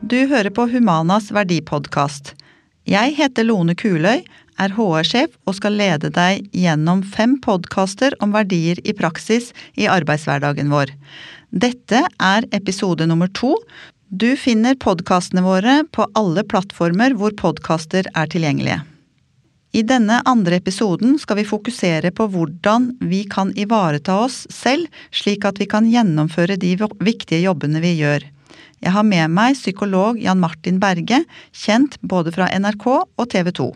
Du hører på Humanas verdipodkast. Jeg heter Lone Kuløy, er HR-sjef og skal lede deg gjennom fem podkaster om verdier i praksis i arbeidshverdagen vår. Dette er episode nummer to. Du finner podkastene våre på alle plattformer hvor podkaster er tilgjengelige. I denne andre episoden skal vi fokusere på hvordan vi kan ivareta oss selv, slik at vi kan gjennomføre de viktige jobbene vi gjør. Jeg har med meg psykolog Jan Martin Berge, kjent både fra NRK og TV 2.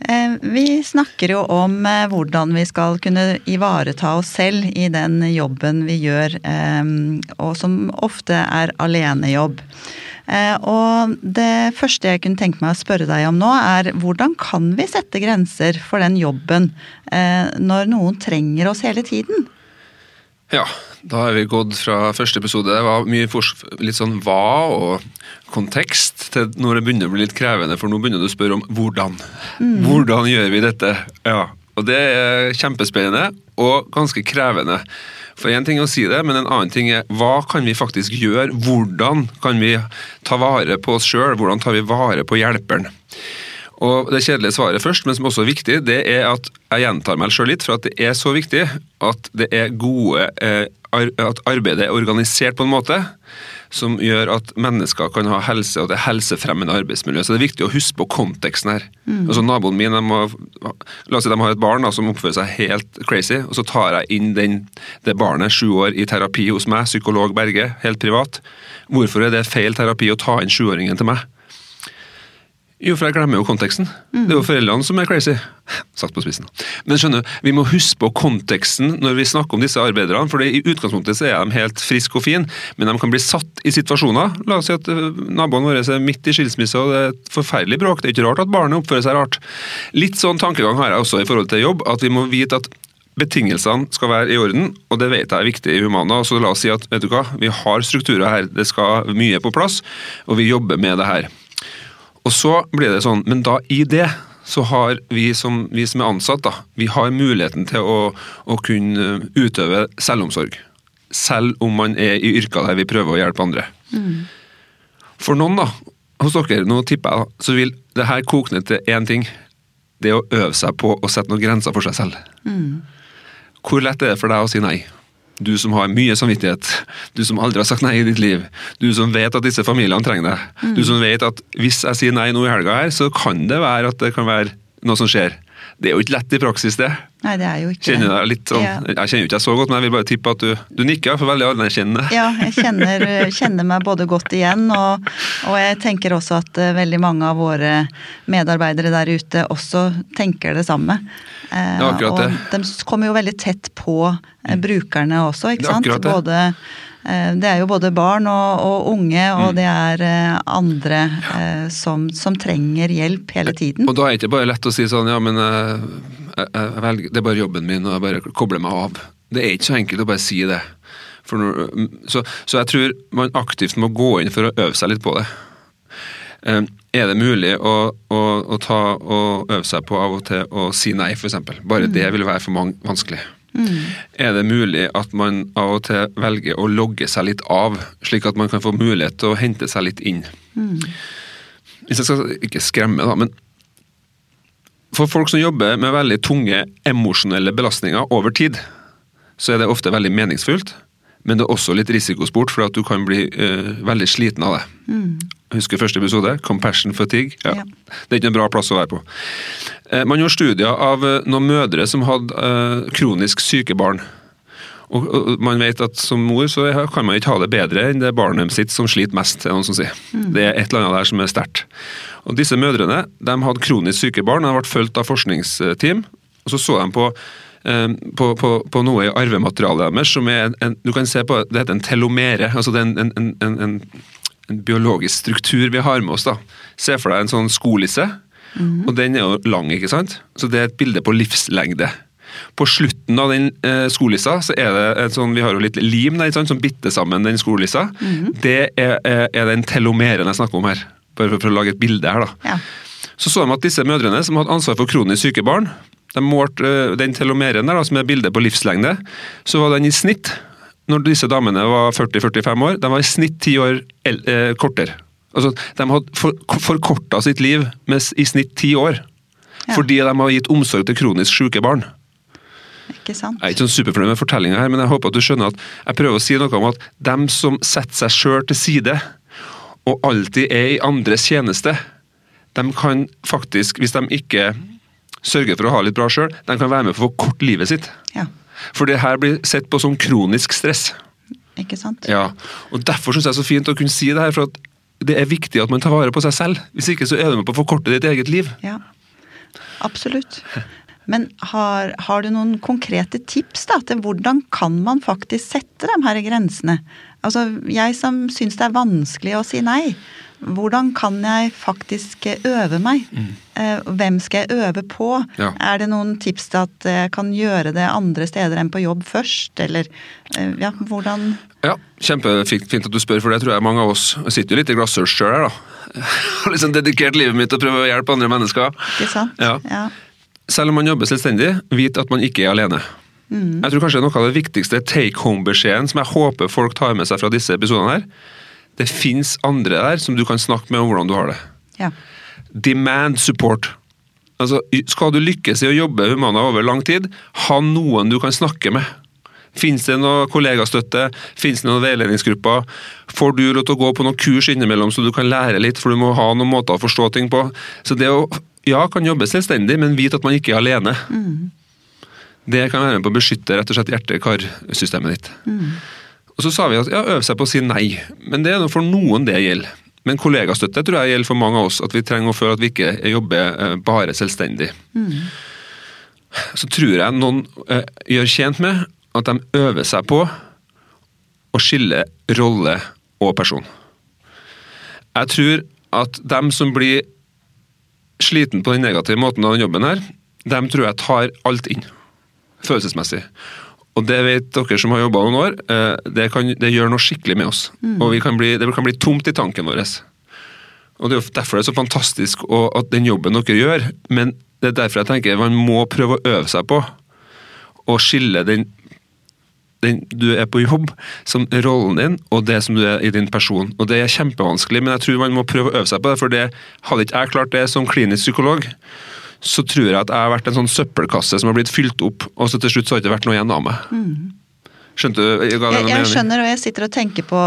Eh, vi snakker jo om eh, hvordan vi skal kunne ivareta oss selv i den jobben vi gjør, eh, og som ofte er alenejobb. Og det første jeg kunne tenke meg å spørre deg om nå, er hvordan kan vi sette grenser for den jobben når noen trenger oss hele tiden? Ja, da har vi gått fra første episode. Det var mye litt sånn hva og kontekst til når det begynner å bli litt krevende, for nå begynner du å spørre om hvordan. Mm. Hvordan gjør vi dette? Ja, og Det er kjempespennende og ganske krevende. For Én ting er å si det, men en annen ting er hva kan vi faktisk gjøre? Hvordan kan vi ta vare på oss sjøl? Hvordan tar vi vare på hjelperen? Og Det kjedelige svaret først, men som også er viktig, det er at jeg gjentar meg selv litt, for at det er så viktig at det er gode eh, At arbeidet er organisert på en måte som gjør at mennesker kan ha helse, og det er helsefremmende arbeidsmiljø. Så det er viktig å huske på konteksten her. Mm. Altså Naboen min de har, la oss si de har et barn da, som oppfører seg helt crazy, og så tar jeg inn den, det barnet sju år i terapi hos meg, psykolog Berge, helt privat. Hvorfor er det feil terapi å ta inn sjuåringen til meg? Jo, for jeg glemmer jo konteksten. Det er jo foreldrene som er crazy. Satt på spissen. Men skjønner, vi må huske på konteksten når vi snakker om disse arbeiderne. for I utgangspunktet så er de helt friske og fine, men de kan bli satt i situasjoner. La oss si at naboene våre er midt i skilsmisse og det er et forferdelig bråk. Det er ikke rart at barnet oppfører seg rart. Litt sånn tankegang har jeg også i forhold til jobb, at vi må vite at betingelsene skal være i orden, og det vet jeg er viktig i Humana. Så la oss si at vet du hva, vi har strukturer her, det skal mye på plass, og vi jobber med det her. Og så blir det sånn, men da i det så har vi som, vi som er ansatt, da, vi har muligheten til å, å, kunne utøve selvomsorg. Selv om man er i yrker der vi prøver å hjelpe andre. Mm. For noen, da, hos dere, nå tipper jeg, så vil det her koke ned til én ting. Det å øve seg på å sette noen grenser for seg selv. Mm. Hvor lett er det for deg å si nei? Du som har mye samvittighet, du som aldri har sagt nei i ditt liv. Du som vet at disse familiene trenger deg. Mm. Du som vet at hvis jeg sier nei nå i helga her, så kan det være at det kan være noe som skjer. Det er jo ikke lett i praksis, det. Nei, det er jo ikke kjenner deg litt sånn, ja. Jeg kjenner jo ikke deg så godt, men jeg vil bare tippe at du, du nikker, for veldig anerkjennende. Ja, jeg kjenner, kjenner, meg både godt igjen, og, og, jeg tenker også at uh, veldig mange av våre medarbeidere der ute også tenker det samme. Uh, er akkurat det. De kommer jo veldig tett på uh, brukerne også, ikke sant. Både Eh, det er jo både barn og, og unge, og mm. det er eh, andre ja. som, som, trenger hjelp hele tiden. Og da er det ikke bare lett å si sånn ja, men jeg, jeg velger, det er bare jobben min, og jeg bare kobler meg av. Det er ikke så enkelt å bare si det. Når, så, så, jeg tror man aktivt må gå inn for å øve seg litt på det. Er det mulig å, å, å ta og øve seg på av og til å si nei, f.eks.? Bare mm. det vil være for mange vanskelig. Mm. Er det mulig at man av og til velger å logge seg litt av, slik at man kan få mulighet til å hente seg litt inn? Mm. Hvis jeg skal ikke skremme, da, men for folk som jobber med veldig tunge emosjonelle belastninger over tid, så er det ofte veldig meningsfullt. Men det er også litt risikosport, for at du kan bli uh, veldig sliten av det. Mm. Husker første episode? Compassion fatigue. Ja. ja. Det er ikke en bra plass å være på. Uh, man gjorde studier av uh, noen mødre som hadde kronisk syke barn. Og, og, man vet at som mor så kan man ikke ha det bedre enn det barnet sitt som sliter mest. er noen som sier. Mm. Det er et eller annet der som er sterkt. Og Disse mødrene de hadde kronisk syke barn, de ble fulgt av forskningsteam. og Så så de på på, på, på, noe i arvematerialet deres som er en, du kan se på, det heter en telomere. altså det er en, en, en, en biologisk struktur vi har med oss. da. Se for deg en sånn skolisse, mm. og den er jo lang, ikke sant? Så det er et bilde på livslengde. På slutten av den eh, skolissa så er det en sånn, vi har jo litt lim der, som bitter sammen den skolissa. Mm. Det er, er, er, den telomeren jeg snakker om her, bare for, for, å lage et bilde her. da. Ja. Så så de at disse mødrene som hadde ansvar for kronisk syke barn, de målte eh, den telomeren der, som er bildet på livslengde, så var den i snitt, når disse damene var 40-45 år, de var i snitt ti år eh, kortere. Altså, De hadde for, forkorta sitt liv med i snitt ti år. Ja. Fordi de har gitt omsorg til kronisk syke barn. Ikke sant? Jeg er ikke sånn superfornøyd med fortellinga her, men jeg håper at du skjønner at jeg prøver å si noe om at dem som setter seg sjøl til side, og alltid er i andres tjeneste, de kan faktisk, hvis de ikke sørger for å ha litt bra sjøl, de kan være med på å forkorte livet sitt. Ja, For det her blir sett på som kronisk stress. ikke sant? Ja, og Derfor syns jeg det er så fint å kunne si det her, for at det er viktig at man tar vare på seg selv. Hvis ikke så er du med på å forkorte ditt eget liv. Ja, absolutt. Men har, har du noen konkrete tips da, til hvordan kan man faktisk sette de her grensene? Altså, jeg som syns det er vanskelig å si nei, hvordan kan jeg faktisk øve meg? Mm. Hvem skal jeg øve på? Ja. Er det noen tips til at jeg kan gjøre det andre steder enn på jobb først, eller eh, ja, hvordan Ja, Kjempefint at du spør, for det tror jeg mange av oss jeg sitter jo litt i glasshørs sjøl her, da. Har liksom dedikert livet mitt til å prøve å hjelpe andre mennesker. Ikke sant? Ja. ja. Selv om man jobber selvstendig, vit at man ikke er alene. Jeg tror kanskje noe av det viktigste take home-beskjeden som jeg håper folk tar med seg fra disse episodene her, det fins andre der som du kan snakke med om hvordan du har det. ja. Demand support. Altså, skal du lykkes i å jobbe Humana over lang tid, ha noen du kan snakke med. Fins det noe kollegastøtte, fins det noen veiledningsgrupper? Får du lov til å gå på noen kurs innimellom så du kan lære litt, for du må ha noen måter å forstå ting på? Så det å, ja, kan jobbe selvstendig, men vite at man ikke er alene. Det kan være med på å beskytte rett og slett hjerte-karsystemet ditt. Og så sa vi at ja, øve seg på å si nei, men det er for noen det gjelder. Men kollegastøtte tror jeg gjelder for mange av oss, at vi trenger å føle at vi ikke jobber eh, bare selvstendig. Så tror jeg noen eh, gjør tjent med at de øver seg på å skille rolle og person. Jeg tror at dem som blir sliten på den negative måten av den jobben her, dem tror jeg tar alt inn, følelsesmessig. Og det vet dere som har jobba noen år, eh, det, kan, det gjør noe skikkelig med oss. Og vi kan bli, det kan bli tomt i tanken vår. Og Det er jo derfor det er så fantastisk og, at den jobben dere gjør, men det er derfor jeg tenker man må prøve å øve seg på å skille den, den du er på jobb, som rollen din, og det som du er i din person. Og Det er kjempevanskelig, men jeg tror man må prøve å øve seg på det. For det hadde ikke jeg klart det som klinisk psykolog, så tror jeg at jeg har vært en sånn søppelkasse som har blitt fylt opp, og så til slutt så har det ikke vært noe igjen av meg. Skjønte du? Jeg, Jeg, jeg skjønner, og jeg sitter og tenker på,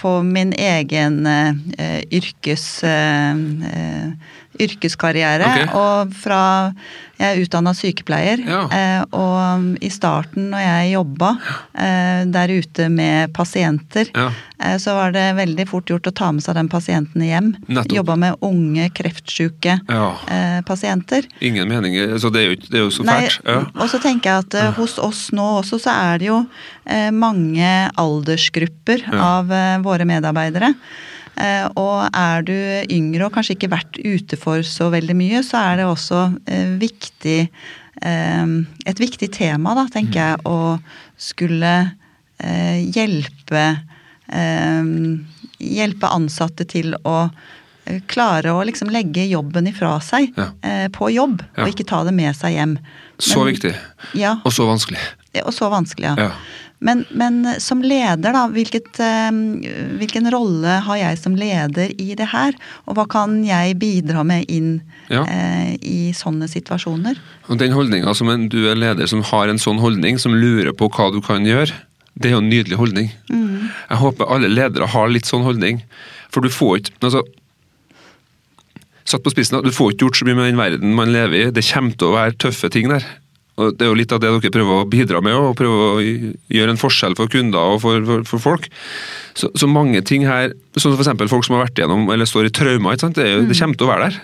på min egen uh, yrkes, Uh, eh, yrkeskarriere. Okay. Og fra Jeg er utdanna sykepleier, Ja. eh, og i starten når jeg jobba eh, der ute med pasienter, Ja. eh, så var det veldig fort gjort å ta med seg den pasienten hjem. Jobba med unge, kreftsyke Ja. pasienter. Ingen meninger, så det er jo, det er jo så fælt. Og så tenker jeg at hos oss nå også så er det jo mange aldersgrupper av våre medarbeidere. Eh, og er du yngre og kanskje ikke vært ute for så veldig mye, så er det også eh, viktig eh, Et viktig tema, da, tenker jeg, å skulle hjelpe Hjelpe ansatte til å klare å liksom legge jobben ifra seg Ja. på jobb, Ja. og ikke ta det med seg hjem. Så Men- viktig, Ja, og så vanskelig. og så vanskelig, ja. Ja. Men, men som leder, da, hvilket, eh, hvilken rolle har jeg som leder i det her? Og hva kan jeg bidra med inn Ja. eh, i sånne situasjoner? Og den holdninga som en, du er leder som har en sånn holdning, som lurer på hva du kan gjøre, det er jo en nydelig holdning. Jeg håper alle ledere har litt sånn holdning. For du får ikke altså, Satt på spissen, du får ikke gjort så mye med den verden man lever i. Det kommer til å være tøffe ting der. Og Det er jo litt av det dere prøver å bidra med, og prøver å gjøre en forskjell for kunder og for, for, for folk. Så, så mange ting her, som f.eks. folk som har vært igjennom eller står i traumer? Det, er jo, det kommer til å være der.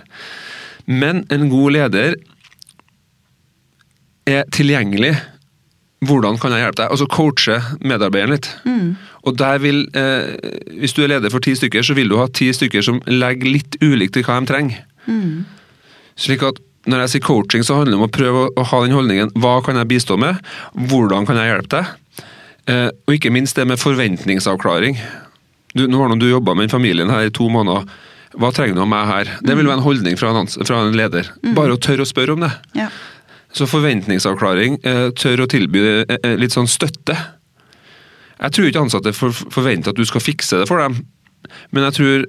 Men en god leder er tilgjengelig. Hvordan kan jeg hjelpe deg? Altså coache medarbeideren litt. Og der vil, eh, Hvis du er leder for ti stykker, så vil du ha ti stykker som legger litt ulikt i hva de trenger. Slik at når jeg sier coaching, så handler det om å prøve å, ha den holdningen hva kan jeg bistå med, hvordan kan jeg hjelpe deg? Eh, og ikke minst det med forventningsavklaring. Du, nå har nå du jobba med den familien her i to måneder. Hva trenger du av meg her? Det vil være en holdning fra en, fra en leder. Bare å tørre å spørre om det. Ja. Så forventningsavklaring, eh, tør å tilby eh, eh, litt sånn støtte. Jeg tror ikke ansatte for, forventer at du skal fikse det for dem, men jeg tror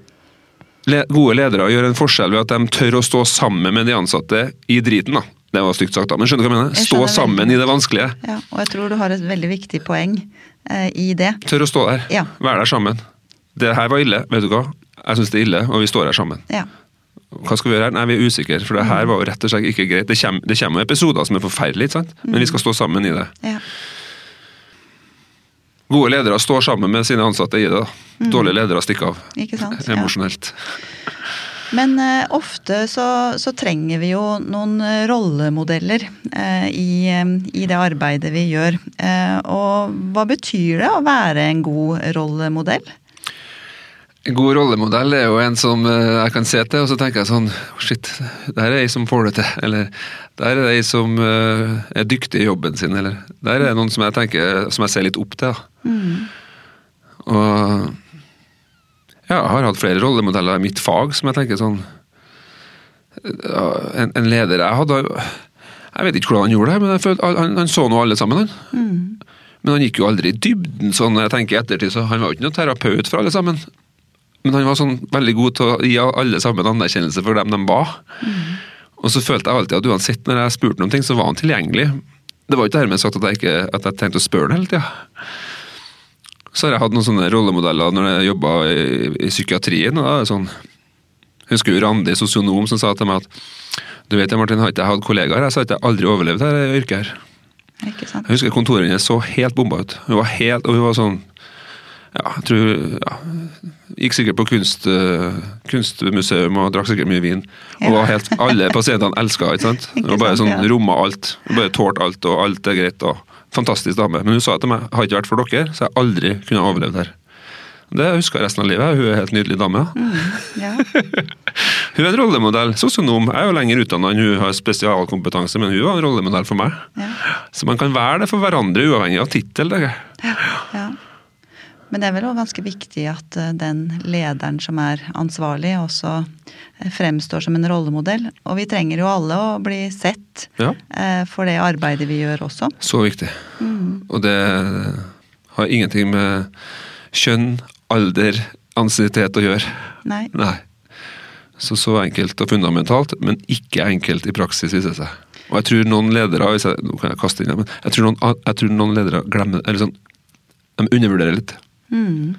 gode ledere gjør en forskjell ved at de tør å stå sammen med de ansatte i driten. da. Det var stygt sagt, da, men skjønner du hva jeg mener? Jeg Stå sammen veldig i det vanskelige. Ja, og jeg tror du har et veldig viktig poeng eh, i det. Tør å stå der. Ja. Være der sammen. Det her var ille, vet du hva. Jeg syns det er ille, og vi står her sammen. Ja. Hva skal vi gjøre her? Nei, vi er usikre, for det her var jo rett og slett ikke greit. Det kommer, det kommer episoder som er forferdelige, sant? men vi skal stå sammen i det. ja. Gode ledere står sammen med sine ansatte i det. da. Dårlige ledere stikker av. Ikke sant? Ja. Emosjonelt. Men eh, ofte så, så trenger vi jo noen eh, rollemodeller eh, i, eh, i det arbeidet vi gjør. Eh, og hva betyr det å være en god rollemodell? En god rollemodell er jo en som eh, jeg kan se til, og så tenker jeg sånn Shit, der er ei som får det til. Eller der er ei som eh, er dyktig i jobben sin. Eller der er det noen som jeg tenker, som jeg ser litt opp til. Mm. Og ja, jeg har hatt flere rollemodeller i mitt fag som jeg tenker sånn en, en leder jeg hadde Jeg vet ikke hvordan han gjorde det, men følte, han, han så nå alle sammen. han. Men han gikk jo aldri i dybden. sånn jeg tenker i ettertid, så Han var jo ikke noen terapeut for alle sammen. Men han var sånn veldig god til å gi alle sammen anerkjennelse for dem de var. Og så følte jeg alltid at uansett når jeg spurte om ting, så var han tilgjengelig. Det var ikke dermed sagt at jeg, ikke, at jeg tenkte å spørre ham hele tida. Så har jeg hatt noen sånne rollemodeller når jeg jobba i, i psykiatrien. og da er det sånn, Jeg husker jo Randi, sosionom, som sa til meg at du vet, Martin, har ikke jeg hatt kollegaer? Jeg sa at jeg aldri overlevd dette yrket her. Ikke sant? Jeg husker kontoret hennes så helt bomba ut. Hun var helt, og hun var sånn Ja, jeg tror ja, Gikk sikkert på kunst, eh, kunstmuseum og drakk sikkert mye vin. Og var helt, Alle pasientene elska ikke sant? Hun var bare sånn ja. romma alt. Bare tålte alt, og alt er greit. og Fantastisk dame. Men hun sa til meg har ikke vært for dere, så jeg aldri kunne overlevd her. Det husker jeg resten av livet. Hun er en helt nydelig dame. Ja. Hun er en rollemodell. Sosionom. Jeg er jo lenger utdanna enn hun har spesialkompetanse, men hun var en rollemodell for meg. Ja. Så man kan være det for hverandre, uavhengig av tittel. Ja. Ja. Men det er vel også ganske viktig at eh, den lederen som er ansvarlig, også eh, fremstår som en rollemodell. Og vi trenger jo alle å bli sett Ja. eh, for det arbeidet vi gjør også. Så viktig. Og det har ingenting med kjønn, alder, ansiennitet å gjøre. Nei. Nei. Så så enkelt og fundamentalt, men ikke enkelt i praksis, viser det seg. Og jeg tror noen ledere hvis jeg, nå kan jeg kaste inn men jeg tror noen, jeg tror noen ledere glemmer eller sånn, De undervurderer litt. Mm.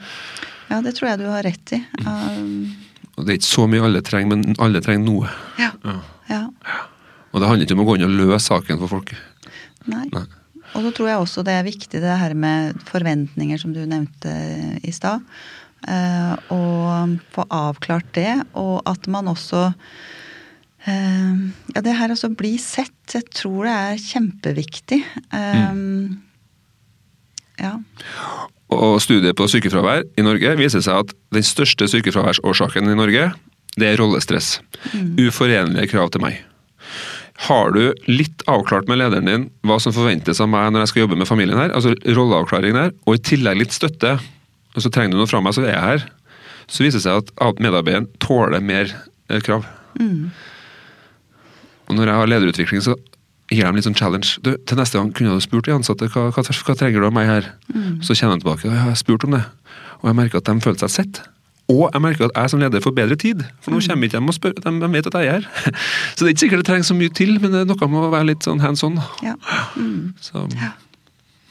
Ja, det tror jeg du har rett i. Um, Og Det er ikke så mye alle trenger, men alle trenger noe. ja. ja. Og det handler ikke om å gå inn og løse saken for folk. Nei. Nei. Og så tror jeg også det er viktig det her med forventninger, som du nevnte i stad. Uh, og få avklart det, og at man også uh, Ja, det her altså bli sett. Jeg tror det er kjempeviktig. Eh, Ja. Og studiet på sykefravær i Norge viser seg at den største sykefraværsårsaken i Norge, det er rollestress. Uforenlige krav til meg. Har du litt avklart med lederen din hva som forventes av meg når jeg skal jobbe med familien her, altså rolleavklaring der, og i tillegg litt støtte, og så trenger du noe fra meg, så er jeg her, så viser det seg at- medarbeideren tåler mer krav. krav. Og når jeg har lederutvikling, så gir dem litt sånn challenge. Du, til neste gang kunne du spurt de ansatte hva, hva, hva trenger du av meg her. Så kjenner de tilbake. og jeg har spurt om det. Og jeg merker at de føler seg sett. Og jeg merker at jeg som leder får bedre tid. For nå kommer ikke de og spør. De, de vet at jeg er her. Så det er ikke sikkert det trengs så mye til, men det er noe med å være litt sånn hands on. ja. Mm. Så, Ja.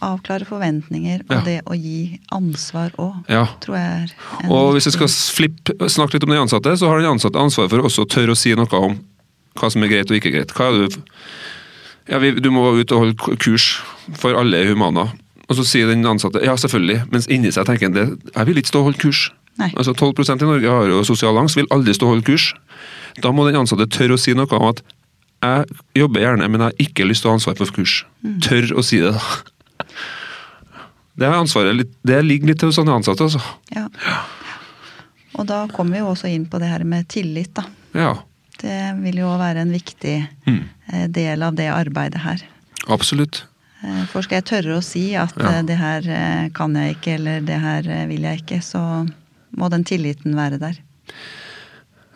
Avklare forventninger, og Ja. det å gi ansvar òg, ja. tror jeg er en Og hvis vi skal flippe, snakke litt om den ansatte, så har den ansatte ansvar for også å tørre å si noe om hva som er greit og ikke greit. Hva er det, ja, vi, du må ut og holde kurs for alle humaner. Humana. Og så sier den ansatte ja, selvfølgelig, mens inni seg tenker han det, jeg vil ikke stå og holde kurs. Nei. Altså 12% i Norge har jo sosial angst, vil aldri stå og holde kurs. Da må den ansatte tørre å si noe om at jeg jobber gjerne, men jeg har ikke lyst til å ha ansvar for kurs. Tør å si det, da. Det, er ansvaret, litt- det ligger litt til sånne ansatte, altså. Ja. Og da kommer vi jo også inn på det her med tillit, da. Ja, Det vil jo være en viktig Mm. eh, del av det arbeidet her. absolutt. Eh, For skal jeg tørre å si at Ja. eh, det her kan jeg ikke, eller det her vil jeg ikke, så må den tilliten være der.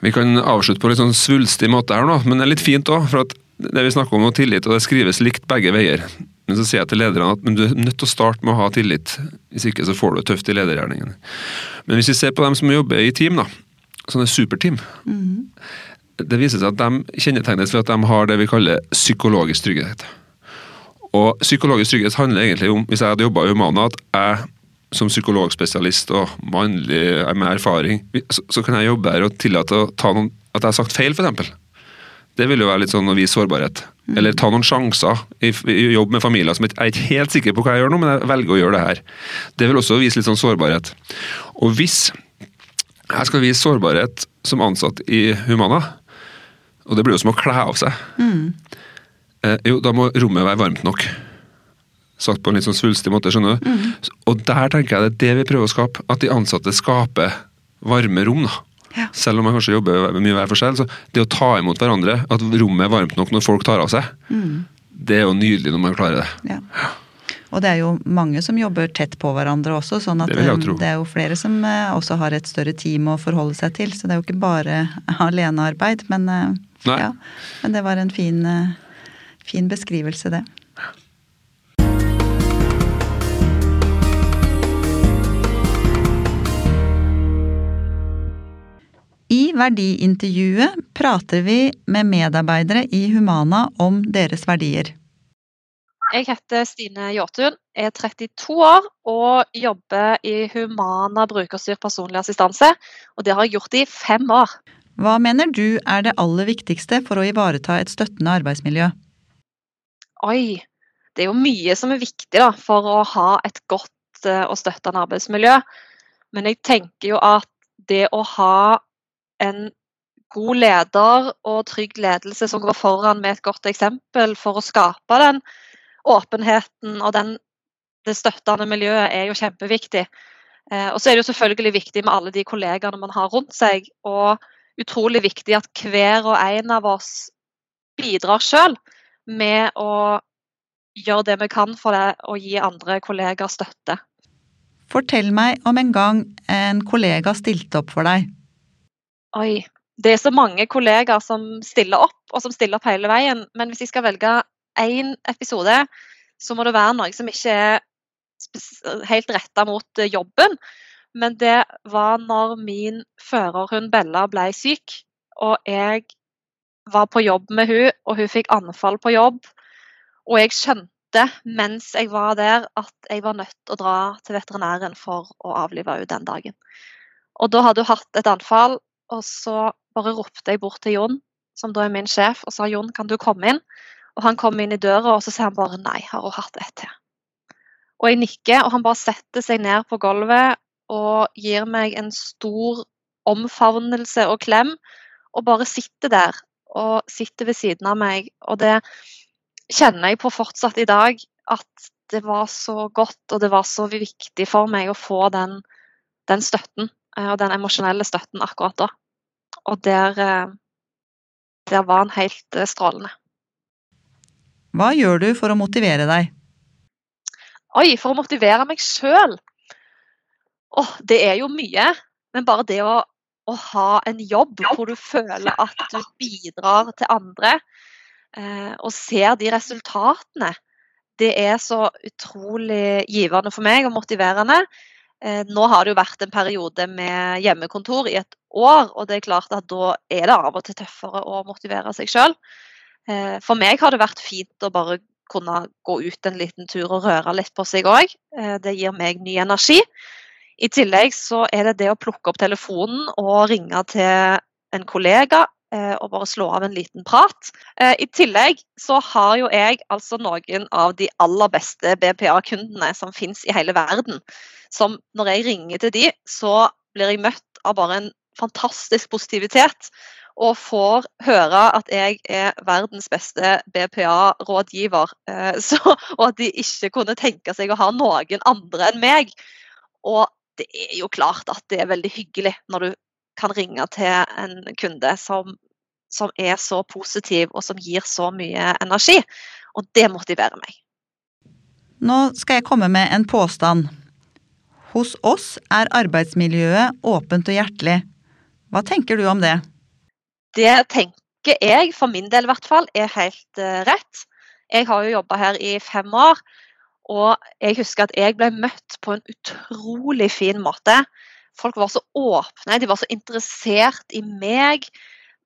Vi kan avslutte på litt sånn svulstig måte her nå, men det er litt fint òg. For at det vi snakker om, er tillit, og det skrives likt begge veier. Men så sier jeg til lederne at men du er nødt til å starte med å ha tillit. Hvis ikke så får du det tøft i ledergjerningen. Men hvis vi ser på dem som jobber i team, da, sånne superteam. Mhm. Det viser seg at de kjennetegnes ved at de har det vi kaller psykologisk trygghet. Og psykologisk trygghet handler egentlig om, hvis jeg hadde jobba i Humana, at jeg som psykologspesialist og mannlig med erfaring, så, så kan jeg jobbe her og tillate noen, at jeg har sagt feil, f.eks. Det vil jo være litt sånn å vise sårbarhet. Eller ta noen sjanser i, i jobb med familier som jeg er ikke helt sikker på hva jeg gjør nå, men jeg velger å gjøre det her. Det vil også vise litt sånn sårbarhet. Og hvis jeg skal vise sårbarhet som ansatt i Humana, og det blir jo som å kle av seg, eh, jo, da må rommet være varmt nok. Sagt på en litt sånn svulstig måte, skjønner du. Og der tenker jeg det er det vi prøver å skape. At de ansatte skaper varme rom. da. Ja. Selv om man kanskje jobber mye hver for seg. Så det å ta imot hverandre, at rommet er varmt nok når folk tar av seg, det er jo nydelig når man klarer det. Ja. Og det er jo mange som jobber tett på hverandre også, sånn at Det eh, det er jo flere som eh, også har et større team å forholde seg til. Så det er jo ikke bare alenearbeid, men, eh, ja, men det var en fin, fin beskrivelse, det. I verdiintervjuet prater vi med medarbeidere i Humana om deres verdier. Jeg heter Stine Jåtun, er 32 år og jobber i Humana brukerstyrt personlig assistanse. Og det har jeg gjort i fem år. Hva mener du er det aller viktigste for å ivareta et støttende arbeidsmiljø? Oi, det er jo mye som er viktig da, for å ha et godt eh, og støttende arbeidsmiljø. Men jeg tenker jo at det å ha en god leder og trygg ledelse som går foran med et godt eksempel for å skape den åpenheten og den, det støttende miljøet, er jo kjempeviktig. Eh, og så er det jo selvfølgelig viktig med alle de kollegaene man har rundt seg. Og utrolig viktig at hver og en av oss bidrar sjøl med å gjøre det vi kan for det, å gi andre kollegaer støtte. Fortell meg om en gang en kollega stilte opp for deg. Oi, det er så mange kollegaer som stiller opp, og som stiller opp hele veien. Men hvis jeg skal velge én episode, så må det være noe som ikke er helt retta mot eh, jobben. Men det var når min førerhund Bella ble syk, og jeg var på jobb med hun, og hun fikk anfall på jobb. Og jeg skjønte mens jeg var der at jeg var nødt til å dra til veterinæren for å avlive henne den dagen. Og da hadde hun hatt et anfall, og så bare ropte jeg bort til Jon, som da er min sjef, og sa Jon, kan du komme inn? Og han kommer inn i døra, og så sier han bare nei, har hun hatt ett til? Og jeg nikker, og han bare setter seg ned på gulvet og gir meg en stor omfavnelse og klem, og bare sitter der og sitter ved siden av meg. Og det kjenner jeg på fortsatt i dag, at det var så godt og det var så viktig for meg å få den, den støtten, eh, og den emosjonelle støtten akkurat da. Og der, eh, der var han helt eh, strålende. Hva gjør du for å motivere deg? Oi, for å motivere meg sjøl! Åh, det er jo mye. Men bare det å, å ha en jobb hvor du føler at du bidrar til andre, eh, og ser de resultatene, det er så utrolig givende for meg og motiverende. Eh, nå har det jo vært en periode med hjemmekontor i et år, og det er klart at da er det av og til tøffere å motivere seg sjøl. Eh, For meg har det vært fint å bare kunne gå ut en liten tur og røre litt på seg òg. Det gir meg ny energi. I tillegg så er det det å plukke opp telefonen og ringe til en kollega eh, og bare slå av en liten prat. Eh, I tillegg så har jo jeg altså noen av de aller beste BPA-kundene som finnes i hele verden. Som når jeg ringer til de, så blir jeg møtt av bare en fantastisk positivitet. Og får høre at jeg er verdens beste BPA-rådgiver. eh, Og at de ikke kunne tenke seg å ha noen andre enn meg. Og det er jo klart at det er veldig hyggelig når du kan ringe til en kunde som, som er så positiv og som gir så mye energi. Og det motiverer meg. Nå skal jeg komme med en påstand. Hos oss er arbeidsmiljøet åpent og hjertelig. Hva tenker du om det? Det tenker jeg, for min del i hvert fall, er helt eh, rett. Jeg har jo jobba her i fem år, og jeg husker at jeg ble møtt på en utrolig fin måte. Folk var så åpne, de var så interessert i meg.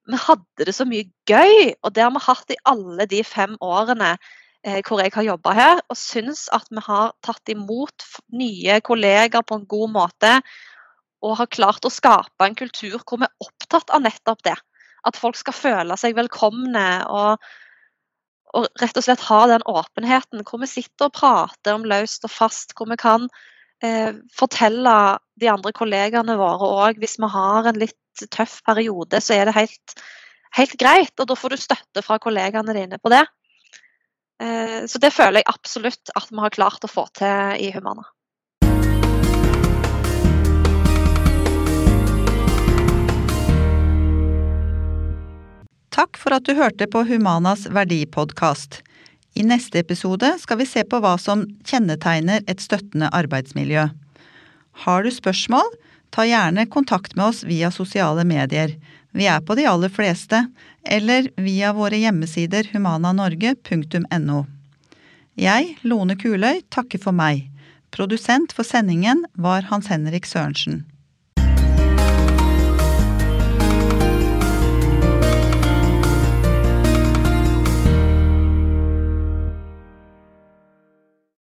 Vi hadde det så mye gøy, og det har vi hatt i alle de fem årene eh, hvor jeg har jobba her. Og syns at vi har tatt imot nye kolleger på en god måte. Og har klart å skape en kultur hvor vi er opptatt av nettopp det. At folk skal føle seg velkomne. og og rett og slett ha den åpenheten hvor vi sitter og prater om løst og fast, hvor vi kan eh, fortelle de andre kollegaene våre òg hvis vi har en litt tøff periode, så er det helt, helt greit. Og da får du støtte fra kollegaene dine på det. Eh, så det føler jeg absolutt at vi har klart å få til i Humana. For at du hørte på Humanas verdipodkast. I neste episode skal vi se på hva som kjennetegner et støttende arbeidsmiljø. Har du spørsmål, ta gjerne kontakt med oss via sosiale medier. Vi er på de aller fleste, eller via våre hjemmesider humananorge.no. Jeg, Lone Kuløy, takker for meg. Produsent for sendingen var Hans Henrik Sørensen.